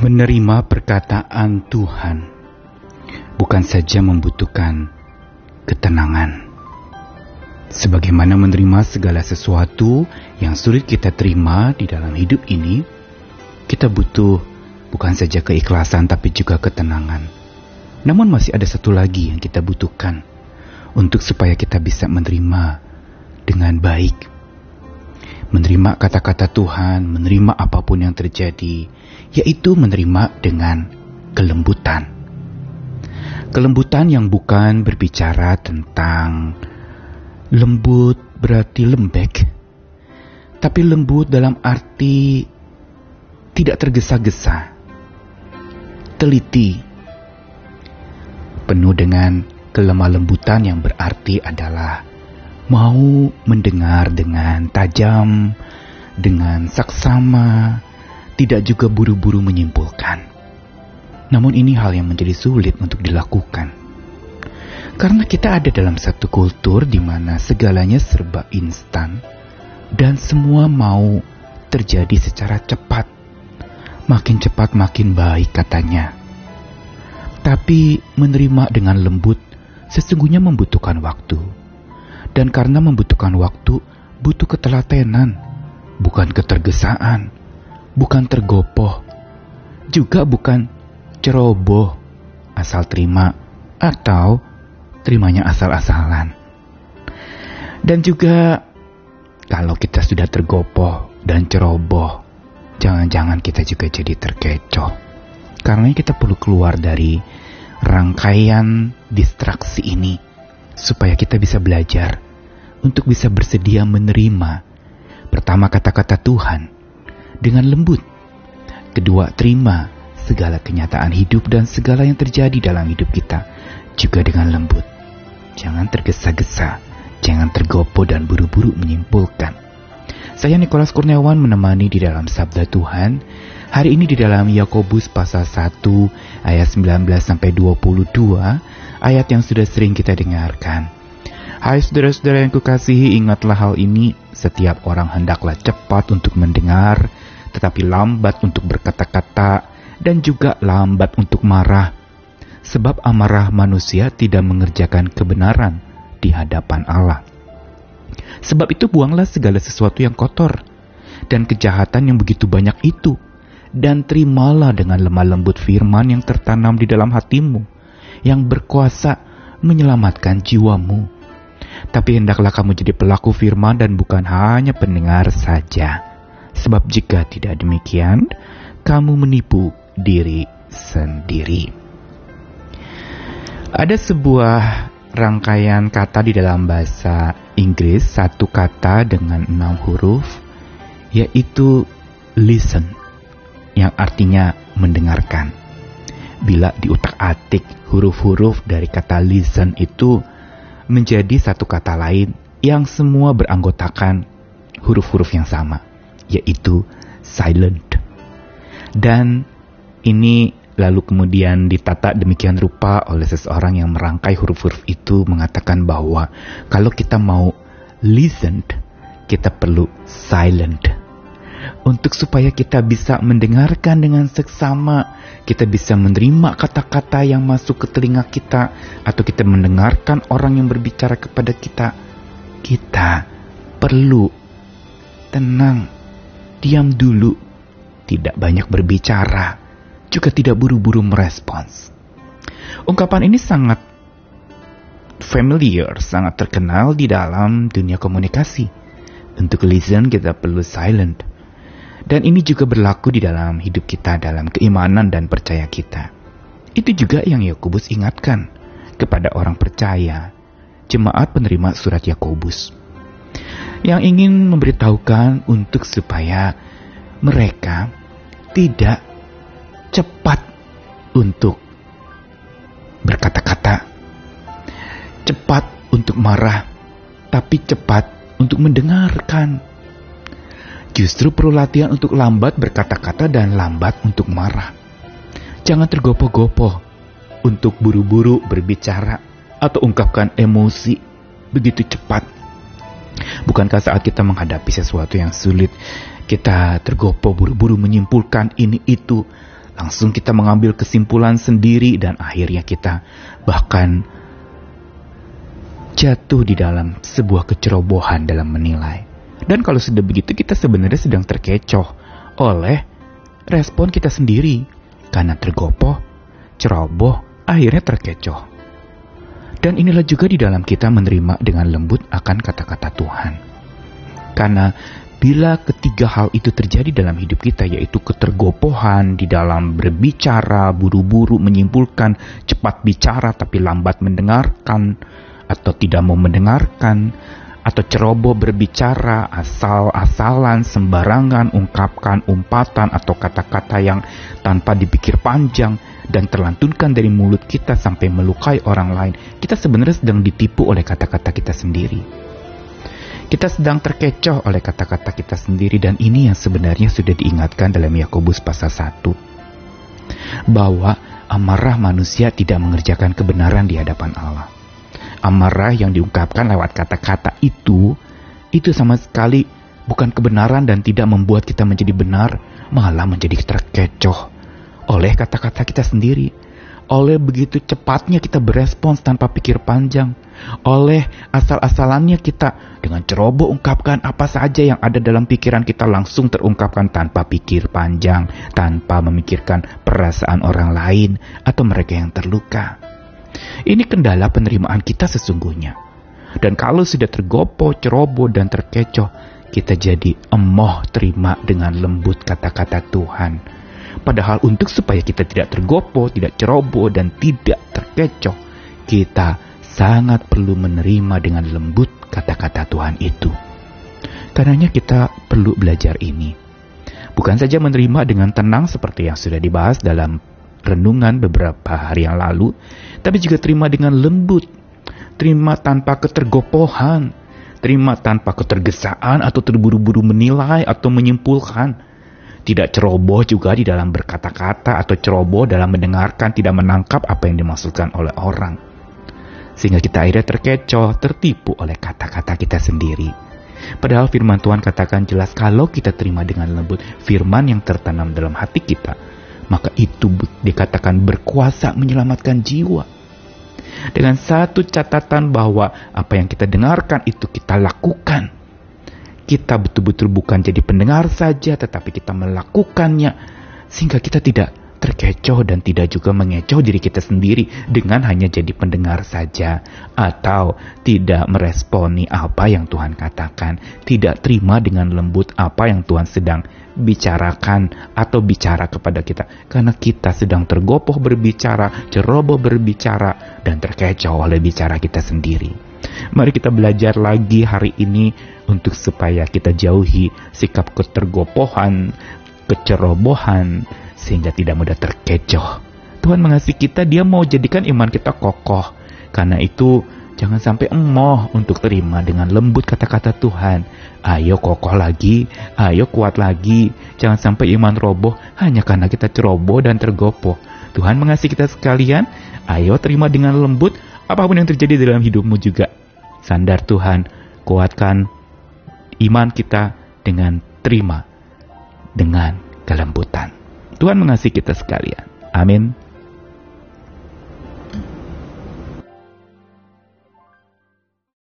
Menerima perkataan Tuhan bukan saja membutuhkan ketenangan. Sebagaimana menerima segala sesuatu yang sulit kita terima di dalam hidup ini, kita butuh bukan saja keikhlasan tapi juga ketenangan. Namun masih ada satu lagi yang kita butuhkan untuk supaya kita bisa menerima dengan baik. Menerima kata-kata Tuhan, menerima apa pun yang terjadi, yaitu menerima dengan kelembutan. Kelembutan yang bukan berbicara tentang lembut berarti lembek, tapi lembut dalam arti tidak tergesa-gesa, teliti, penuh dengan kelemah lembutan yang berarti adalah mau mendengar dengan tajam, dengan saksama, tidak juga buru-buru menyimpulkan. Namun ini hal yang menjadi sulit untuk dilakukan. Karena kita ada dalam satu kultur di mana segalanya serba instan dan semua mau terjadi secara cepat. Makin cepat makin baik katanya. Tapi menerima dengan lembut sesungguhnya membutuhkan waktu. Dan karena membutuhkan waktu, butuh ketelatenan, bukan ketergesaan, bukan tergopoh, juga bukan ceroboh, asal terima, atau terimanya asal-asalan. Dan juga kalau kita sudah tergopoh dan ceroboh, jangan-jangan kita juga jadi terkecoh. Karena kita perlu keluar dari rangkaian distraksi ini supaya kita bisa belajar untuk bisa bersedia menerima pertama kata-kata Tuhan dengan lembut. Kedua, terima segala kenyataan hidup dan segala yang terjadi dalam hidup kita juga dengan lembut. Jangan tergesa-gesa, jangan tergopoh dan buru-buru menyimpulkan. Saya Nikolas Kurniawan menemani di dalam Sabda Tuhan. Hari ini di dalam Yakobus pasal 1 ayat 19 sampai 22, ayat yang sudah sering kita dengarkan. Hai saudara-saudara yang kukasihi, ingatlah hal ini, setiap orang hendaklah cepat untuk mendengar, tetapi lambat untuk berkata-kata, dan juga lambat untuk marah sebab amarah manusia tidak mengerjakan kebenaran di hadapan Allah. Sebab itu buanglah segala sesuatu yang kotor dan kejahatan yang begitu banyak itu, dan terimalah dengan lemah lembut firman yang tertanam di dalam hatimu, yang berkuasa menyelamatkan jiwamu. Tapi hendaklah kamu jadi pelaku firman dan bukan hanya pendengar saja. Sebab jika tidak demikian, kamu menipu diri sendiri. Ada sebuah rangkaian kata di dalam bahasa Inggris, satu kata dengan enam huruf, yaitu listen, yang artinya mendengarkan. Bila diutak-atik huruf-huruf dari kata listen itu menjadi satu kata lain yang semua beranggotakan huruf-huruf yang sama, yaitu silent. Dan ini lalu kemudian ditata demikian rupa oleh seseorang yang merangkai huruf-huruf itu mengatakan bahwa kalau kita mau listen, kita perlu silent. Untuk supaya kita bisa mendengarkan dengan seksama, kita bisa menerima kata-kata yang masuk ke telinga kita, atau kita mendengarkan orang yang berbicara kepada kita, kita perlu tenang, diam dulu, tidak banyak berbicara juga tidak buru-buru merespons. Ungkapan ini sangat familiar, sangat terkenal di dalam dunia komunikasi. Untuk listen kita perlu silent. Dan ini juga berlaku di dalam hidup kita dalam keimanan dan percaya kita. Itu juga yang Yakobus ingatkan kepada orang percaya, jemaat penerima surat Yakobus. Yang ingin memberitahukan untuk supaya mereka tidak cepat untuk berkata-kata, cepat untuk marah, tapi cepat untuk mendengarkan. Justru perlu latihan untuk lambat berkata-kata dan lambat untuk marah. Jangan tergopoh-gopoh untuk buru-buru berbicara atau ungkapkan emosi begitu cepat. Bukankah saat kita menghadapi sesuatu yang sulit, kita tergopoh buru-buru menyimpulkan ini itu, langsung kita mengambil kesimpulan sendiri dan akhirnya kita bahkan jatuh di dalam sebuah kecerobohan dalam menilai. Dan kalau sudah begitu kita sebenarnya sedang terkecoh oleh respon kita sendiri karena tergopoh, ceroboh, akhirnya terkecoh. Dan inilah juga di dalam kita menerima dengan lembut akan kata-kata Tuhan. Karena bila ketiga hal itu terjadi dalam hidup kita yaitu ketergopohan di dalam berbicara, buru-buru menyimpulkan, cepat bicara tapi lambat mendengarkan, atau tidak mau mendengarkan atau ceroboh berbicara asal-asalan sembarangan ungkapkan umpatan atau kata-kata yang tanpa dipikir panjang dan terlantunkan dari mulut kita sampai melukai orang lain kita sebenarnya sedang ditipu oleh kata-kata kita sendiri. Kita sedang terkecoh oleh kata-kata kita sendiri dan ini yang sebenarnya sudah diingatkan dalam Yakobus pasal 1 bahwa amarah manusia tidak mengerjakan kebenaran di hadapan Allah amarah yang diungkapkan lewat kata-kata itu, itu sama sekali bukan kebenaran dan tidak membuat kita menjadi benar, malah menjadi terkecoh oleh kata-kata kita sendiri. Oleh begitu cepatnya kita berespons tanpa pikir panjang. Oleh asal-asalannya kita dengan ceroboh ungkapkan apa saja yang ada dalam pikiran kita langsung terungkapkan tanpa pikir panjang, tanpa memikirkan perasaan orang lain atau mereka yang terluka. Ini kendala penerimaan kita sesungguhnya. Dan kalau sudah tergopo, ceroboh, dan terkecoh, kita jadi emoh terima dengan lembut kata-kata Tuhan. Padahal untuk supaya kita tidak tergopo, tidak ceroboh, dan tidak terkecoh, kita sangat perlu menerima dengan lembut kata-kata Tuhan itu. Karenanya kita perlu belajar ini. Bukan saja menerima dengan tenang seperti yang sudah dibahas dalam renungan beberapa hari yang lalu, tapi juga terima dengan lembut, terima tanpa ketergopohan, terima tanpa ketergesaan atau terburu-buru menilai atau menyimpulkan. Tidak ceroboh juga di dalam berkata-kata atau ceroboh dalam mendengarkan tidak menangkap apa yang dimaksudkan oleh orang. Sehingga kita akhirnya terkecoh, tertipu oleh kata-kata kita sendiri. Padahal firman Tuhan katakan jelas kalau kita terima dengan lembut firman yang tertanam dalam hati kita, maka itu dikatakan berkuasa menyelamatkan jiwa. Dengan satu catatan bahwa apa yang kita dengarkan itu kita lakukan. Kita betul-betul bukan jadi pendengar saja, tetapi kita melakukannya sehingga kita tidak terkecoh dan tidak juga mengecoh diri kita sendiri dengan hanya jadi pendengar saja atau tidak meresponi apa yang Tuhan katakan, tidak terima dengan lembut apa yang Tuhan sedang bicarakan atau bicara kepada kita karena kita sedang tergopoh berbicara, ceroboh berbicara dan terkecoh oleh bicara kita sendiri. Mari kita belajar lagi hari ini untuk supaya kita jauhi sikap ketergopohan, kecerobohan, sehingga tidak mudah terkecoh. Tuhan mengasihi kita, dia mau jadikan iman kita kokoh. Karena itu, jangan sampai emoh untuk terima dengan lembut kata-kata Tuhan. Ayo kokoh lagi, ayo kuat lagi. Jangan sampai iman roboh hanya karena kita ceroboh dan tergopoh. Tuhan mengasihi kita sekalian, ayo terima dengan lembut apa pun yang terjadi dalam hidupmu juga. Sandar Tuhan, kuatkan iman kita dengan terima dengan kelembutan. Tuhan mengasihi kita sekalian. Amin.